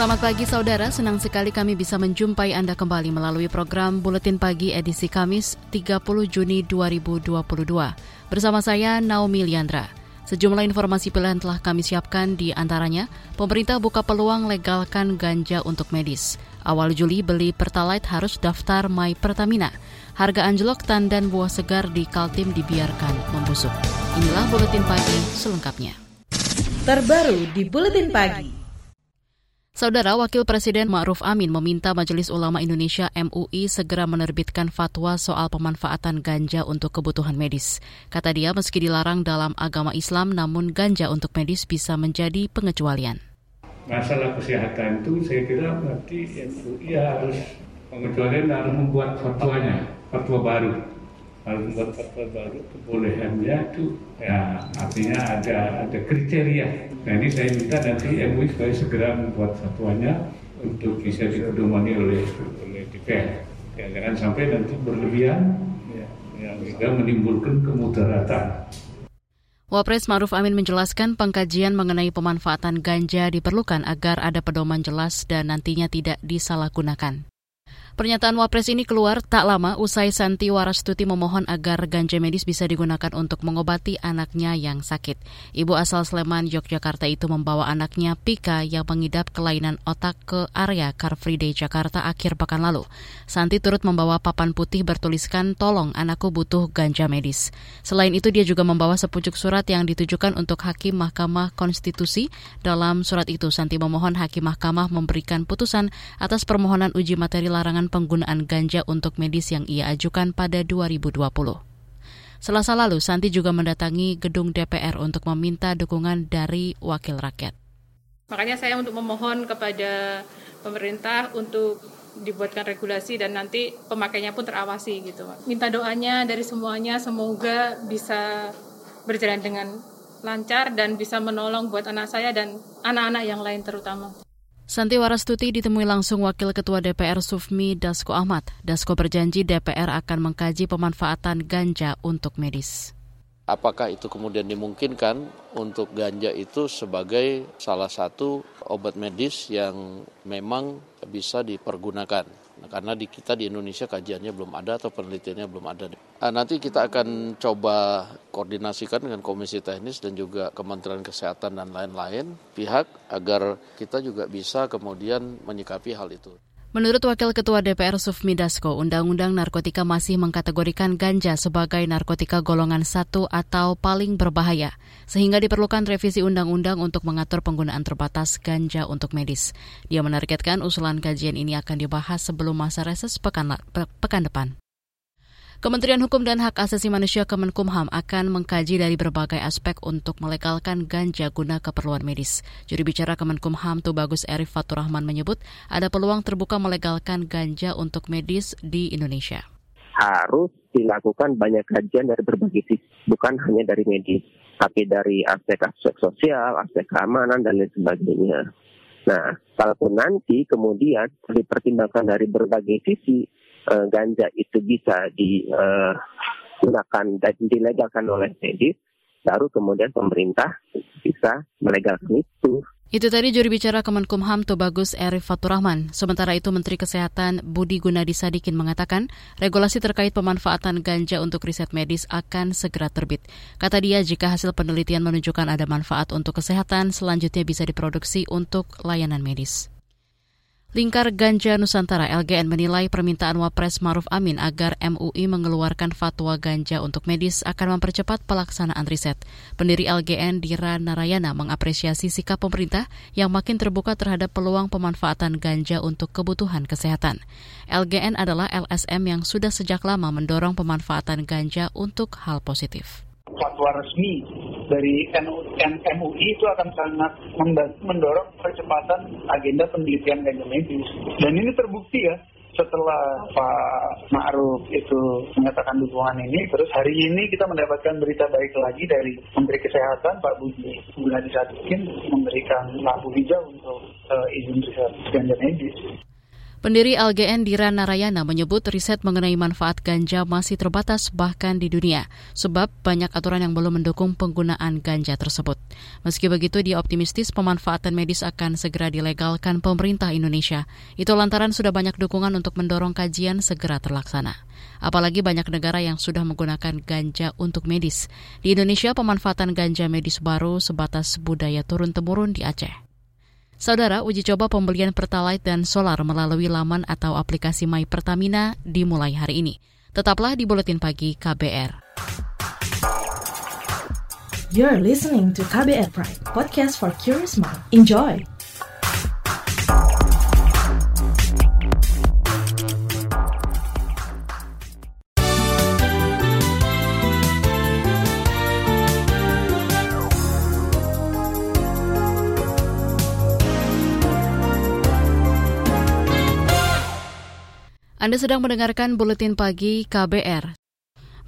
Selamat pagi saudara, senang sekali kami bisa menjumpai Anda kembali melalui program Buletin Pagi edisi Kamis 30 Juni 2022. Bersama saya Naomi Liandra. Sejumlah informasi pilihan telah kami siapkan di antaranya, pemerintah buka peluang legalkan ganja untuk medis. Awal Juli beli Pertalite harus daftar My Pertamina. Harga anjlok tandan buah segar di Kaltim dibiarkan membusuk. Inilah Buletin Pagi selengkapnya. Terbaru di Buletin Pagi. Saudara Wakil Presiden Ma'ruf Amin meminta Majelis Ulama Indonesia MUI segera menerbitkan fatwa soal pemanfaatan ganja untuk kebutuhan medis. Kata dia, meski dilarang dalam agama Islam, namun ganja untuk medis bisa menjadi pengecualian. Masalah kesehatan itu saya kira berarti MUI harus pengecualian harus membuat fatwanya, fatwa baru harus membuat fatwa baru kebolehannya itu ya artinya ada ada kriteria. Nah ini saya minta nanti MUI supaya segera membuat fatwanya untuk bisa dipedomani oleh oleh DPR. Ya, jangan sampai nanti berlebihan ya, yang juga menimbulkan kemudaratan. Wapres Maruf Amin menjelaskan pengkajian mengenai pemanfaatan ganja diperlukan agar ada pedoman jelas dan nantinya tidak disalahgunakan. Pernyataan Wapres ini keluar tak lama usai Santi Warastuti memohon agar ganja medis bisa digunakan untuk mengobati anaknya yang sakit. Ibu asal Sleman, Yogyakarta itu membawa anaknya Pika yang mengidap kelainan otak ke area Car Free Day Jakarta akhir pekan lalu. Santi turut membawa papan putih bertuliskan tolong anakku butuh ganja medis. Selain itu dia juga membawa sepucuk surat yang ditujukan untuk Hakim Mahkamah Konstitusi. Dalam surat itu Santi memohon Hakim Mahkamah memberikan putusan atas permohonan uji materi larangan penggunaan ganja untuk medis yang ia ajukan pada 2020. Selasa lalu, Santi juga mendatangi gedung DPR untuk meminta dukungan dari wakil rakyat. Makanya saya untuk memohon kepada pemerintah untuk dibuatkan regulasi dan nanti pemakainya pun terawasi gitu. Minta doanya dari semuanya semoga bisa berjalan dengan lancar dan bisa menolong buat anak saya dan anak-anak yang lain terutama. Santi Warastuti ditemui langsung Wakil Ketua DPR Sufmi Dasko Ahmad. Dasko berjanji DPR akan mengkaji pemanfaatan ganja untuk medis. Apakah itu kemudian dimungkinkan untuk ganja itu sebagai salah satu obat medis yang memang bisa dipergunakan? Nah, karena di kita di Indonesia kajiannya belum ada atau penelitiannya belum ada. Nah, nanti kita akan coba koordinasikan dengan Komisi Teknis dan juga Kementerian Kesehatan dan lain-lain pihak agar kita juga bisa kemudian menyikapi hal itu. Menurut Wakil Ketua DPR Sufmi Dasko, Undang-Undang Narkotika masih mengkategorikan ganja sebagai narkotika golongan satu atau paling berbahaya, sehingga diperlukan revisi undang-undang untuk mengatur penggunaan terbatas ganja untuk medis. Dia menargetkan usulan kajian ini akan dibahas sebelum masa reses pekan, pekan depan. Kementerian Hukum dan Hak Asasi Manusia Kemenkumham akan mengkaji dari berbagai aspek untuk melegalkan ganja guna keperluan medis. Juri bicara Kemenkumham Tubagus Erif Faturrahman menyebut ada peluang terbuka melegalkan ganja untuk medis di Indonesia. Harus dilakukan banyak kajian dari berbagai sisi, bukan hanya dari medis, tapi dari aspek-aspek sosial, aspek keamanan, dan lain sebagainya. Nah, kalaupun nanti kemudian dipertimbangkan dari berbagai sisi, uh, ganja itu bisa digunakan dan dilegalkan oleh medis, baru kemudian pemerintah bisa melegalkan itu. Itu tadi juri bicara Kemenkumham Tobagus Erif Faturrahman. Sementara itu Menteri Kesehatan Budi Gunadi Sadikin mengatakan regulasi terkait pemanfaatan ganja untuk riset medis akan segera terbit. Kata dia jika hasil penelitian menunjukkan ada manfaat untuk kesehatan, selanjutnya bisa diproduksi untuk layanan medis. Lingkar Ganja Nusantara LGN menilai permintaan Wapres Maruf Amin agar MUI mengeluarkan fatwa ganja untuk medis akan mempercepat pelaksanaan riset. Pendiri LGN Dira Narayana mengapresiasi sikap pemerintah yang makin terbuka terhadap peluang pemanfaatan ganja untuk kebutuhan kesehatan. LGN adalah LSM yang sudah sejak lama mendorong pemanfaatan ganja untuk hal positif fatwa resmi dari MUI itu akan sangat mendorong percepatan agenda penelitian ganja medis. Dan ini terbukti ya, setelah Pak Ma'ruf itu menyatakan dukungan ini, terus hari ini kita mendapatkan berita baik lagi dari Menteri Kesehatan Pak Budi Gunadi Sadikin memberikan lampu hijau untuk uh, izin riset ganja medis. Pendiri LGN Dira Narayana menyebut riset mengenai manfaat ganja masih terbatas bahkan di dunia, sebab banyak aturan yang belum mendukung penggunaan ganja tersebut. Meski begitu, dia optimistis pemanfaatan medis akan segera dilegalkan pemerintah Indonesia. Itu lantaran sudah banyak dukungan untuk mendorong kajian segera terlaksana. Apalagi banyak negara yang sudah menggunakan ganja untuk medis. Di Indonesia, pemanfaatan ganja medis baru sebatas budaya turun-temurun di Aceh. Saudara, uji coba pembelian Pertalite dan solar melalui laman atau aplikasi My Pertamina dimulai hari ini. Tetaplah di Buletin Pagi KBR. You're listening to KBR Pride, podcast for curious mind. Enjoy! Anda sedang mendengarkan buletin pagi KBR.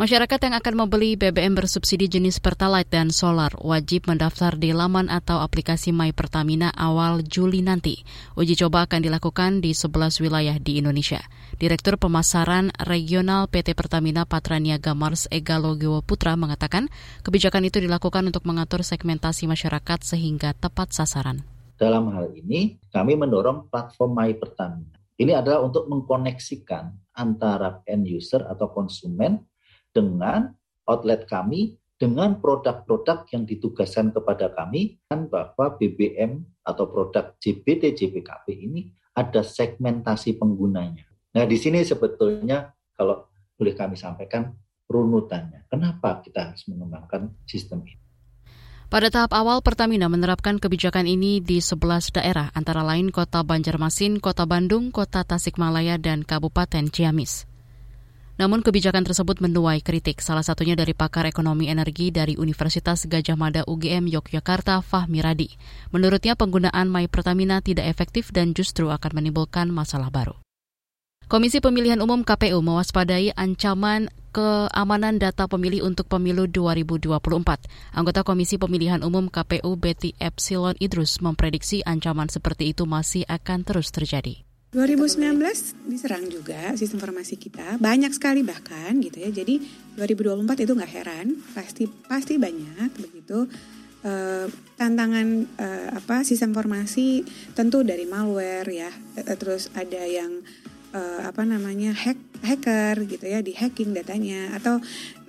Masyarakat yang akan membeli BBM bersubsidi jenis Pertalite dan Solar wajib mendaftar di laman atau aplikasi My Pertamina awal Juli nanti. Uji coba akan dilakukan di 11 wilayah di Indonesia. Direktur Pemasaran Regional PT Pertamina Patraniaga Mars Ega Putra mengatakan kebijakan itu dilakukan untuk mengatur segmentasi masyarakat sehingga tepat sasaran. Dalam hal ini, kami mendorong platform My Pertamina ini adalah untuk mengkoneksikan antara end user atau konsumen dengan outlet kami dengan produk-produk yang ditugaskan kepada kami kan bahwa BBM atau produk JBT JBKP ini ada segmentasi penggunanya. Nah, di sini sebetulnya kalau boleh kami sampaikan runutannya. Kenapa kita harus mengembangkan sistem ini? Pada tahap awal, Pertamina menerapkan kebijakan ini di 11 daerah, antara lain Kota Banjarmasin, Kota Bandung, Kota Tasikmalaya, dan Kabupaten Ciamis. Namun kebijakan tersebut menuai kritik, salah satunya dari pakar ekonomi energi dari Universitas Gajah Mada UGM Yogyakarta, Fahmi Radi. Menurutnya penggunaan My Pertamina tidak efektif dan justru akan menimbulkan masalah baru. Komisi Pemilihan Umum KPU mewaspadai ancaman keamanan data pemilih untuk pemilu 2024. Anggota Komisi Pemilihan Umum KPU Betty Epsilon Idrus memprediksi ancaman seperti itu masih akan terus terjadi. 2019 diserang juga sistem informasi kita banyak sekali bahkan gitu ya jadi 2024 itu nggak heran pasti pasti banyak begitu uh, tantangan uh, apa sistem informasi tentu dari malware ya terus ada yang uh, apa namanya hack hacker gitu ya di hacking datanya atau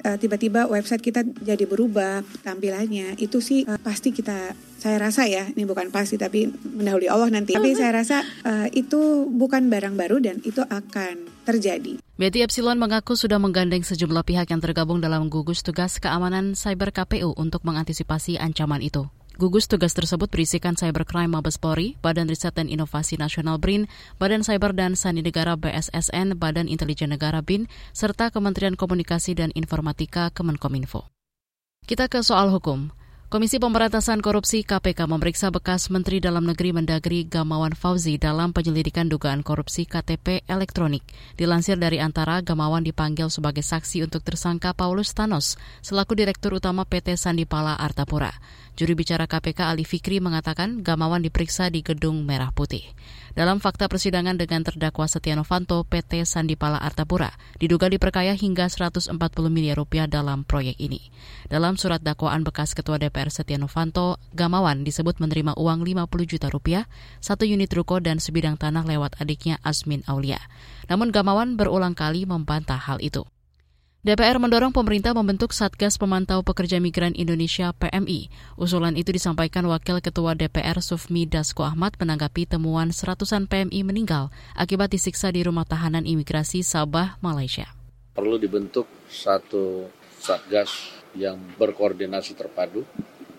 uh, tiba-tiba website kita jadi berubah tampilannya itu sih uh, pasti kita saya rasa ya ini bukan pasti tapi mendahului Allah nanti tapi saya rasa uh, itu bukan barang baru dan itu akan terjadi. Betty Epsilon mengaku sudah menggandeng sejumlah pihak yang tergabung dalam gugus tugas keamanan cyber KPU untuk mengantisipasi ancaman itu. Gugus tugas tersebut berisikan Cybercrime Mabes Polri, Badan Riset dan Inovasi Nasional BRIN, Badan Cyber dan Sandi Negara BSSN, Badan Intelijen Negara BIN, serta Kementerian Komunikasi dan Informatika Kemenkominfo. Kita ke soal hukum. Komisi Pemberantasan Korupsi KPK memeriksa bekas Menteri Dalam Negeri Mendagri Gamawan Fauzi dalam penyelidikan dugaan korupsi KTP elektronik. Dilansir dari antara, Gamawan dipanggil sebagai saksi untuk tersangka Paulus Thanos selaku Direktur Utama PT Sandipala Artapura. Juri bicara KPK Ali Fikri mengatakan Gamawan diperiksa di Gedung Merah Putih. Dalam fakta persidangan dengan terdakwa Setia Novanto, PT Sandipala Artapura diduga diperkaya hingga 140 miliar rupiah dalam proyek ini. Dalam surat dakwaan bekas Ketua DPR Setia Novanto, Gamawan disebut menerima uang 50 juta rupiah, satu unit ruko dan sebidang tanah lewat adiknya Asmin Aulia. Namun Gamawan berulang kali membantah hal itu. DPR mendorong pemerintah membentuk Satgas Pemantau Pekerja Migran Indonesia PMI. Usulan itu disampaikan Wakil Ketua DPR Sufmi Dasko Ahmad menanggapi temuan seratusan PMI meninggal akibat disiksa di rumah tahanan imigrasi Sabah, Malaysia. Perlu dibentuk satu Satgas yang berkoordinasi terpadu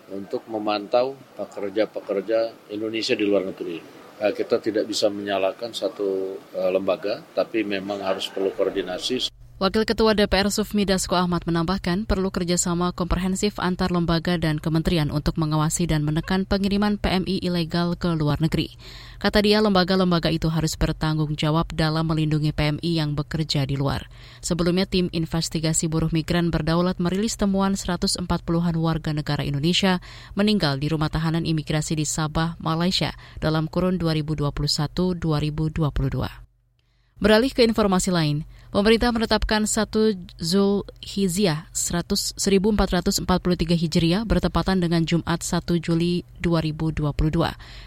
untuk memantau pekerja-pekerja Indonesia di luar negeri. Nah, kita tidak bisa menyalahkan satu uh, lembaga, tapi memang harus perlu koordinasi. Wakil Ketua DPR Sufmi Dasko Ahmad menambahkan perlu kerjasama komprehensif antar lembaga dan kementerian untuk mengawasi dan menekan pengiriman PMI ilegal ke luar negeri. Kata dia, lembaga-lembaga itu harus bertanggung jawab dalam melindungi PMI yang bekerja di luar. Sebelumnya, tim investigasi buruh migran berdaulat merilis temuan 140-an warga negara Indonesia meninggal di rumah tahanan imigrasi di Sabah, Malaysia dalam kurun 2021-2022. Beralih ke informasi lain, Pemerintah menetapkan 1 Zulhijjah 1443 Hijriah bertepatan dengan Jumat 1 Juli 2022.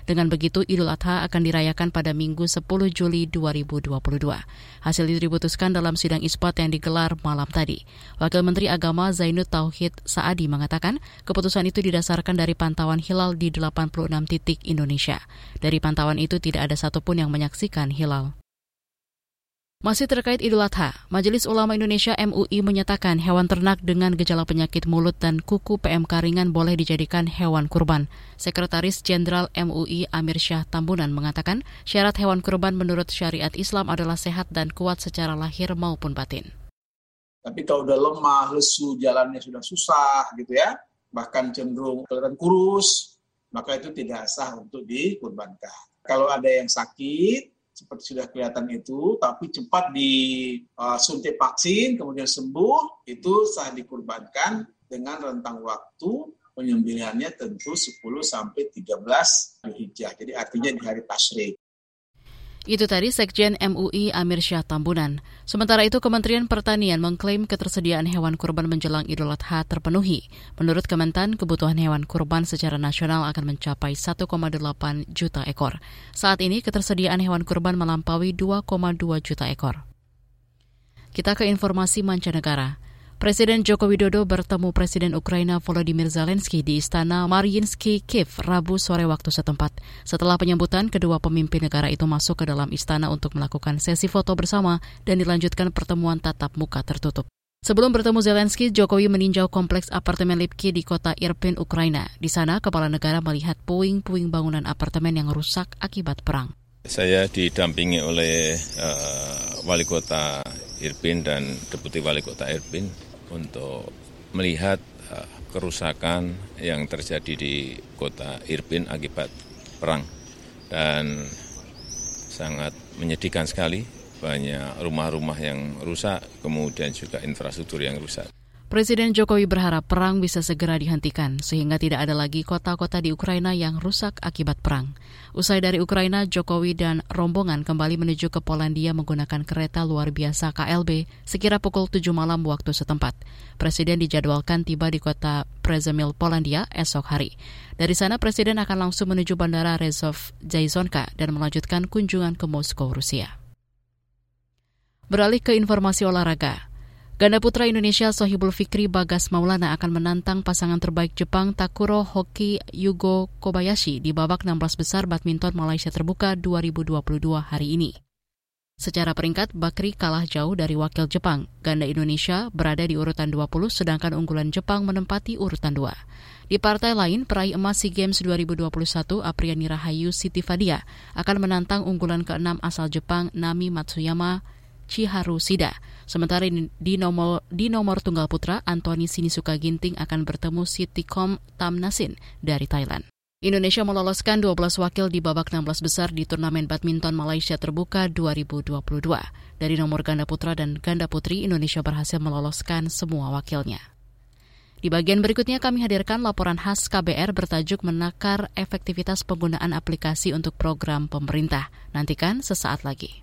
Dengan begitu Idul Adha akan dirayakan pada Minggu 10 Juli 2022. Hasil itu diputuskan dalam sidang isbat yang digelar malam tadi. Wakil Menteri Agama Zainud Tauhid Saadi mengatakan keputusan itu didasarkan dari pantauan hilal di 86 titik Indonesia. Dari pantauan itu tidak ada satupun yang menyaksikan hilal. Masih terkait Idul Adha, Majelis Ulama Indonesia MUI menyatakan hewan ternak dengan gejala penyakit mulut dan kuku PMK ringan boleh dijadikan hewan kurban. Sekretaris Jenderal MUI Amir Syah Tambunan mengatakan syarat hewan kurban menurut syariat Islam adalah sehat dan kuat secara lahir maupun batin. Tapi kalau udah lemah, lesu, jalannya sudah susah gitu ya, bahkan cenderung kelihatan kurus, maka itu tidak sah untuk dikurbankan. Kalau ada yang sakit, seperti sudah kelihatan itu, tapi cepat disuntik uh, vaksin, kemudian sembuh, itu sah dikurbankan dengan rentang waktu penyembelihannya tentu 10 sampai 13 Hijjah. Jadi artinya di hari tasyrik. Itu tadi Sekjen MUI Amir Syah Tambunan. Sementara itu Kementerian Pertanian mengklaim ketersediaan hewan kurban menjelang Idul Adha terpenuhi. Menurut Kementan, kebutuhan hewan kurban secara nasional akan mencapai 1,8 juta ekor. Saat ini ketersediaan hewan kurban melampaui 2,2 juta ekor. Kita ke informasi mancanegara. Presiden Joko Widodo bertemu Presiden Ukraina Volodymyr Zelensky di Istana Mariinsky Kiev Rabu sore waktu setempat. Setelah penyambutan, kedua pemimpin negara itu masuk ke dalam istana untuk melakukan sesi foto bersama dan dilanjutkan pertemuan tatap muka tertutup. Sebelum bertemu Zelensky, Jokowi meninjau kompleks apartemen Lipki di kota Irpin, Ukraina. Di sana, kepala negara melihat puing-puing bangunan apartemen yang rusak akibat perang. Saya didampingi oleh uh, wali kota Irpin dan deputi wali kota Irpin untuk melihat uh, kerusakan yang terjadi di kota Irpin akibat perang dan sangat menyedihkan sekali banyak rumah-rumah yang rusak kemudian juga infrastruktur yang rusak. Presiden Jokowi berharap perang bisa segera dihentikan sehingga tidak ada lagi kota-kota di Ukraina yang rusak akibat perang. Usai dari Ukraina, Jokowi dan rombongan kembali menuju ke Polandia menggunakan kereta luar biasa KLB sekira pukul 7 malam waktu setempat. Presiden dijadwalkan tiba di kota Prezemil, Polandia esok hari. Dari sana, Presiden akan langsung menuju Bandara Rezov Jaizonka dan melanjutkan kunjungan ke Moskow, Rusia. Beralih ke informasi olahraga. Ganda putra Indonesia Sohibul Fikri Bagas Maulana akan menantang pasangan terbaik Jepang Takuro Hoki Yugo Kobayashi di babak 16 besar badminton Malaysia Terbuka 2022 hari ini. Secara peringkat, Bakri kalah jauh dari wakil Jepang. Ganda Indonesia berada di urutan 20, sedangkan unggulan Jepang menempati urutan 2. Di partai lain, peraih emas SEA Games 2021 Apriani Rahayu Siti Fadia akan menantang unggulan ke-6 asal Jepang Nami Matsuyama Chiharu Sida. Sementara di nomor, di nomor tunggal putra, Anthony Sinisuka Ginting akan bertemu Sitikom Tamnasin dari Thailand. Indonesia meloloskan 12 wakil di babak 16 besar di turnamen badminton Malaysia Terbuka 2022. Dari nomor ganda putra dan ganda putri, Indonesia berhasil meloloskan semua wakilnya. Di bagian berikutnya kami hadirkan laporan khas KBR bertajuk menakar efektivitas penggunaan aplikasi untuk program pemerintah. Nantikan sesaat lagi.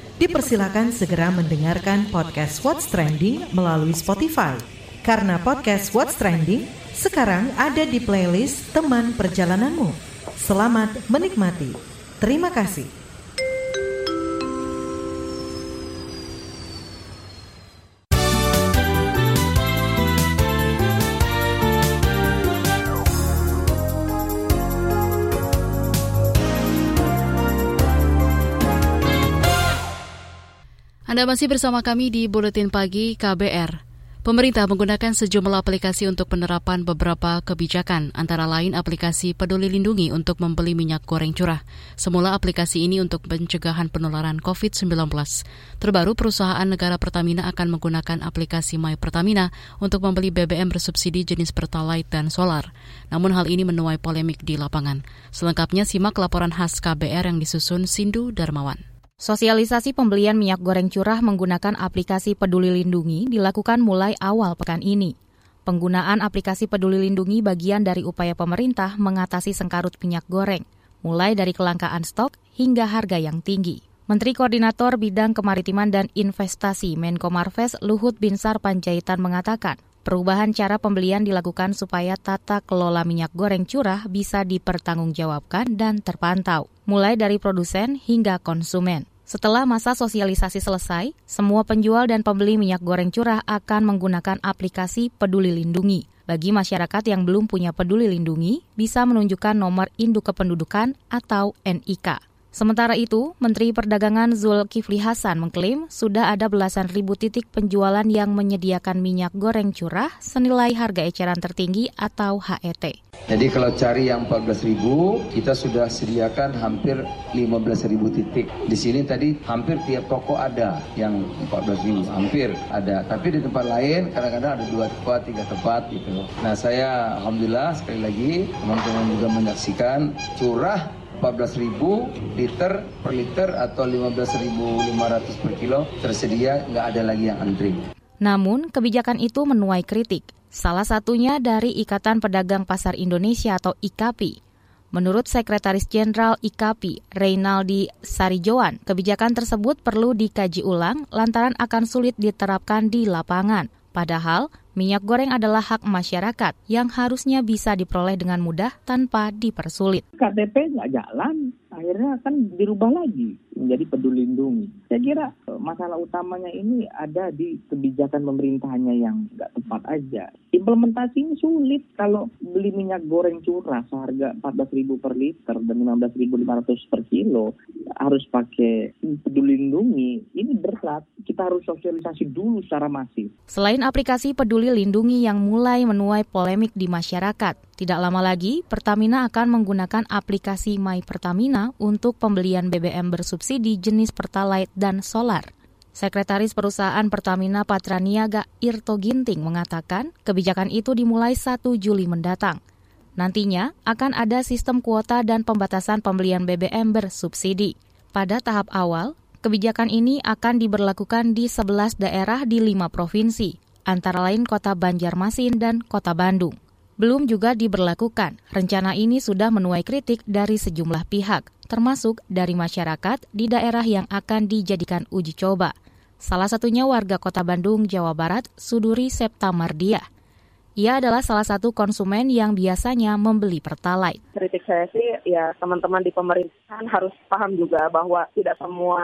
dipersilakan segera mendengarkan podcast What's Trending melalui Spotify. Karena podcast What's Trending sekarang ada di playlist teman perjalananmu. Selamat menikmati. Terima kasih. Anda masih bersama kami di Buletin Pagi KBR. Pemerintah menggunakan sejumlah aplikasi untuk penerapan beberapa kebijakan, antara lain aplikasi Peduli Lindungi untuk membeli minyak goreng curah. Semula aplikasi ini untuk pencegahan penularan COVID-19. Terbaru, perusahaan negara Pertamina akan menggunakan aplikasi My Pertamina untuk membeli BBM bersubsidi jenis Pertalite dan Solar. Namun hal ini menuai polemik di lapangan. Selengkapnya simak laporan khas KBR yang disusun Sindu Darmawan. Sosialisasi pembelian minyak goreng curah menggunakan aplikasi Peduli Lindungi dilakukan mulai awal pekan ini. Penggunaan aplikasi Peduli Lindungi bagian dari upaya pemerintah mengatasi sengkarut minyak goreng, mulai dari kelangkaan stok hingga harga yang tinggi. Menteri Koordinator Bidang Kemaritiman dan Investasi Menko Marves Luhut Binsar Panjaitan mengatakan, perubahan cara pembelian dilakukan supaya tata kelola minyak goreng curah bisa dipertanggungjawabkan dan terpantau, mulai dari produsen hingga konsumen. Setelah masa sosialisasi selesai, semua penjual dan pembeli minyak goreng curah akan menggunakan aplikasi Peduli Lindungi. Bagi masyarakat yang belum punya Peduli Lindungi, bisa menunjukkan nomor induk kependudukan atau NIK. Sementara itu, Menteri Perdagangan Zulkifli Hasan mengklaim sudah ada belasan ribu titik penjualan yang menyediakan minyak goreng curah senilai harga eceran tertinggi atau HET. Jadi kalau cari yang 14 ribu, kita sudah sediakan hampir 15 ribu titik. Di sini tadi hampir tiap toko ada yang 14 ribu, hampir ada. Tapi di tempat lain kadang-kadang ada dua tempat, tiga tempat gitu. Nah saya Alhamdulillah sekali lagi teman-teman juga menyaksikan curah 14.000 liter per liter atau 15.500 per kilo tersedia nggak ada lagi yang antri. Namun, kebijakan itu menuai kritik. Salah satunya dari Ikatan Pedagang Pasar Indonesia atau IKAPI. Menurut Sekretaris Jenderal IKAPI, Reynaldi Sarijoan, kebijakan tersebut perlu dikaji ulang lantaran akan sulit diterapkan di lapangan. Padahal, minyak goreng adalah hak masyarakat yang harusnya bisa diperoleh dengan mudah tanpa dipersulit. KTP nggak jalan, akhirnya akan dirubah lagi menjadi peduli lindungi. Saya kira eh, masalah utamanya ini ada di kebijakan pemerintahnya yang nggak tepat aja. Implementasinya sulit kalau beli minyak goreng curah seharga 14.000 per liter dan 15.500 per kilo harus pakai peduli lindungi. Ini berat. Kita harus sosialisasi dulu secara masif. Selain aplikasi peduli lindungi yang mulai menuai polemik di masyarakat, tidak lama lagi, Pertamina akan menggunakan aplikasi My Pertamina untuk pembelian BBM bersubsidi jenis Pertalite dan Solar. Sekretaris Perusahaan Pertamina Patraniaga Irto Ginting mengatakan kebijakan itu dimulai 1 Juli mendatang. Nantinya akan ada sistem kuota dan pembatasan pembelian BBM bersubsidi. Pada tahap awal, kebijakan ini akan diberlakukan di 11 daerah di 5 provinsi, antara lain Kota Banjarmasin dan Kota Bandung belum juga diberlakukan. Rencana ini sudah menuai kritik dari sejumlah pihak, termasuk dari masyarakat di daerah yang akan dijadikan uji coba. Salah satunya warga Kota Bandung, Jawa Barat, Suduri Septa Mardia. Ia adalah salah satu konsumen yang biasanya membeli Pertalite. Kritik saya sih ya teman-teman di pemerintahan harus paham juga bahwa tidak semua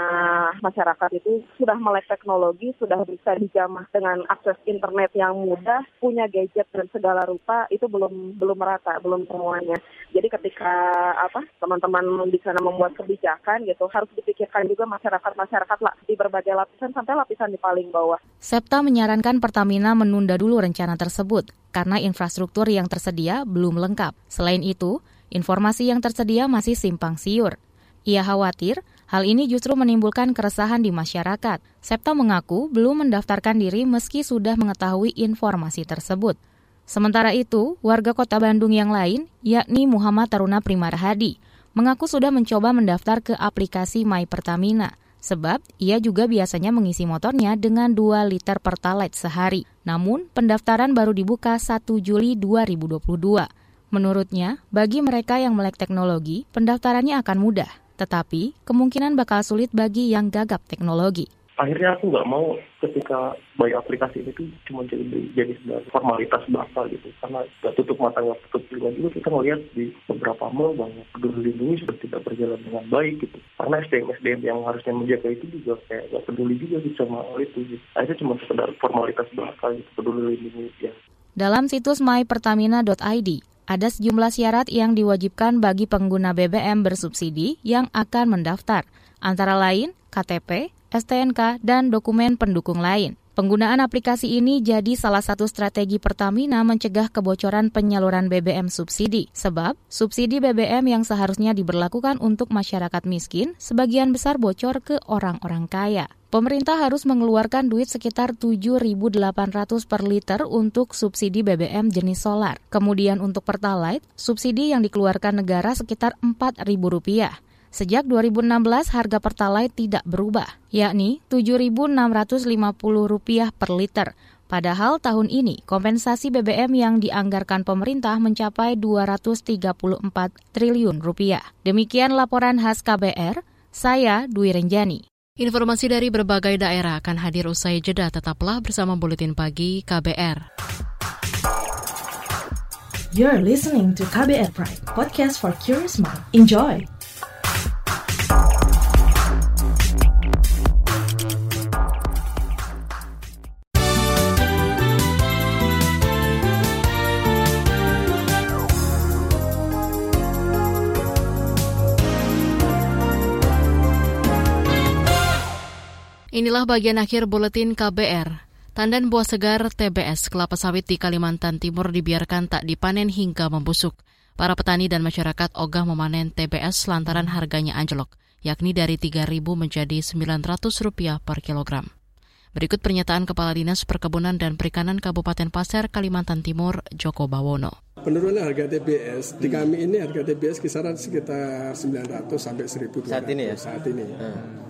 masyarakat itu sudah melek teknologi, sudah bisa dijamah dengan akses internet yang mudah, punya gadget dan segala rupa itu belum belum merata, belum semuanya. Jadi ketika apa teman-teman di sana membuat kebijakan gitu harus dipikirkan juga masyarakat-masyarakat lah di berbagai lapisan sampai lapisan di paling bawah. Septa menyarankan Pertamina menunda dulu rencana tersebut karena infrastruktur yang tersedia belum lengkap. Selain itu, informasi yang tersedia masih simpang siur. Ia khawatir hal ini justru menimbulkan keresahan di masyarakat. Septa mengaku belum mendaftarkan diri meski sudah mengetahui informasi tersebut. Sementara itu, warga kota Bandung yang lain, yakni Muhammad Taruna Primarhadi, mengaku sudah mencoba mendaftar ke aplikasi My Pertamina – Sebab ia juga biasanya mengisi motornya dengan 2 liter pertalite sehari. Namun, pendaftaran baru dibuka 1 Juli 2022. Menurutnya, bagi mereka yang melek teknologi, pendaftarannya akan mudah. Tetapi, kemungkinan bakal sulit bagi yang gagap teknologi akhirnya aku nggak mau ketika buy aplikasi itu cuma jadi jadi formalitas belaka gitu. Karena nggak tutup mata nggak tutup telinga juga kita ngelihat di beberapa mall bahwa peduli lindungi sudah tidak berjalan dengan baik gitu. Karena SDM SDM yang harusnya menjaga itu juga kayak nggak peduli juga gitu sama itu gitu. Akhirnya cuma sekedar formalitas belaka gitu peduli lindungi ya. Dalam situs mypertamina.id ada sejumlah syarat yang diwajibkan bagi pengguna BBM bersubsidi yang akan mendaftar, antara lain KTP, STNK, dan dokumen pendukung lain. Penggunaan aplikasi ini jadi salah satu strategi Pertamina mencegah kebocoran penyaluran BBM subsidi. Sebab, subsidi BBM yang seharusnya diberlakukan untuk masyarakat miskin, sebagian besar bocor ke orang-orang kaya. Pemerintah harus mengeluarkan duit sekitar 7.800 per liter untuk subsidi BBM jenis solar. Kemudian untuk Pertalite, subsidi yang dikeluarkan negara sekitar Rp4.000. Sejak 2016 harga Pertalite tidak berubah, yakni Rp7.650 per liter. Padahal tahun ini kompensasi BBM yang dianggarkan pemerintah mencapai 234 triliun rupiah. Demikian laporan khas KBR, saya Dwi Renjani. Informasi dari berbagai daerah akan hadir usai jeda. Tetaplah bersama Buletin Pagi KBR. You're listening to KBR Pride, podcast for curious mind. Enjoy! Inilah bagian akhir buletin KBR. Tandan buah segar TBS kelapa sawit di Kalimantan Timur dibiarkan tak dipanen hingga membusuk. Para petani dan masyarakat ogah memanen TBS lantaran harganya anjlok, yakni dari Rp3.000 menjadi Rp900 per kilogram. Berikut pernyataan Kepala Dinas Perkebunan dan Perikanan Kabupaten Pasir, Kalimantan Timur, Joko Bawono. Penurunan harga TBS di kami ini harga TBS kisaran sekitar 900 sampai 1.200 saat ini ya. Saat ini. Hmm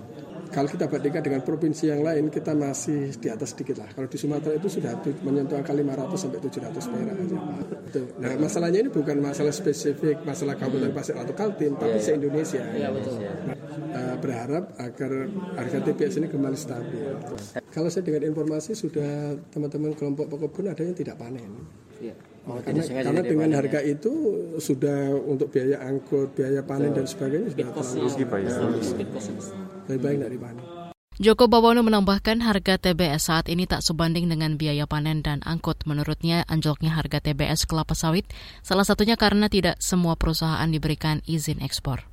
kalau kita bandingkan dengan provinsi yang lain kita masih di atas sedikit lah. Kalau di Sumatera itu sudah menyentuh angka 500 sampai 700 perak aja. Nah masalahnya ini bukan masalah spesifik masalah Kabupaten Pasir atau Kaltim, tapi iya, iya. se-Indonesia. Ya, uh, berharap agar harga TBS ini kembali stabil. Kalau saya dengan informasi sudah teman-teman kelompok pekebun ada yang tidak panen. Oh, karena karena dengan harga ya? itu sudah untuk biaya angkut, biaya panen dan sebagainya sudah terlalu lebih baik tidak dipanen. Joko Bawono menambahkan harga TBS saat ini tak sebanding dengan biaya panen dan angkut. Menurutnya, anjloknya harga TBS kelapa sawit salah satunya karena tidak semua perusahaan diberikan izin ekspor.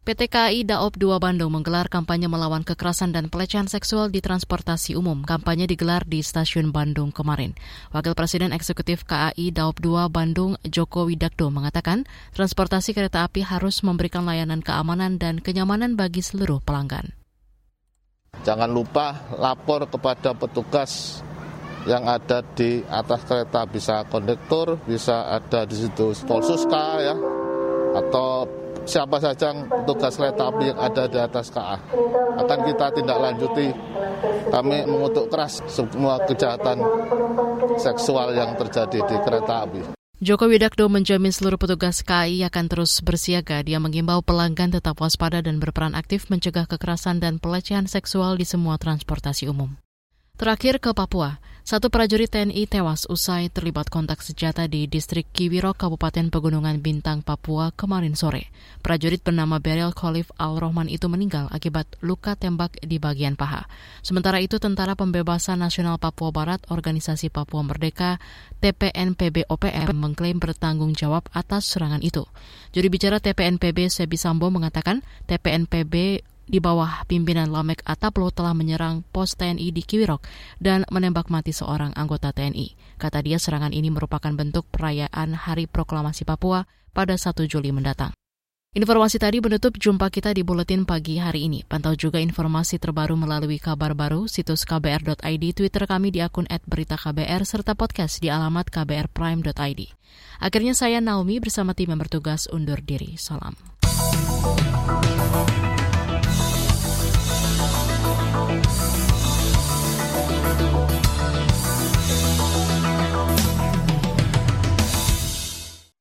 PT KAI Daop 2 Bandung menggelar kampanye melawan kekerasan dan pelecehan seksual di transportasi umum. Kampanye digelar di stasiun Bandung kemarin. Wakil Presiden Eksekutif KAI Daop 2 Bandung Joko Widakdo mengatakan transportasi kereta api harus memberikan layanan keamanan dan kenyamanan bagi seluruh pelanggan. Jangan lupa lapor kepada petugas yang ada di atas kereta bisa kondektur, bisa ada di situ Polsuska ya atau siapa saja tugas kereta api yang ada di atas KA. Akan kita tindak lanjuti. Kami mengutuk keras semua kejahatan seksual yang terjadi di kereta api. Joko Widodo menjamin seluruh petugas KAI akan terus bersiaga. Dia mengimbau pelanggan tetap waspada dan berperan aktif mencegah kekerasan dan pelecehan seksual di semua transportasi umum. Terakhir ke Papua, satu prajurit TNI tewas usai terlibat kontak senjata di distrik Kiwiro, Kabupaten Pegunungan Bintang, Papua kemarin sore. Prajurit bernama Beryl Khalif Al-Rohman itu meninggal akibat luka tembak di bagian paha. Sementara itu, Tentara Pembebasan Nasional Papua Barat, Organisasi Papua Merdeka, TPNPB OPM, mengklaim bertanggung jawab atas serangan itu. Juri bicara TPNPB Sebi Sambo mengatakan TPNPB di bawah pimpinan Lamek Ataplo telah menyerang pos TNI di Kiwirok dan menembak mati seorang anggota TNI. Kata dia serangan ini merupakan bentuk perayaan Hari Proklamasi Papua pada 1 Juli mendatang. Informasi tadi menutup jumpa kita di Buletin Pagi hari ini. Pantau juga informasi terbaru melalui kabar baru, situs kbr.id, Twitter kami di akun @beritaKBR, serta podcast di alamat kbrprime.id. Akhirnya saya Naomi bersama tim yang bertugas undur diri. Salam.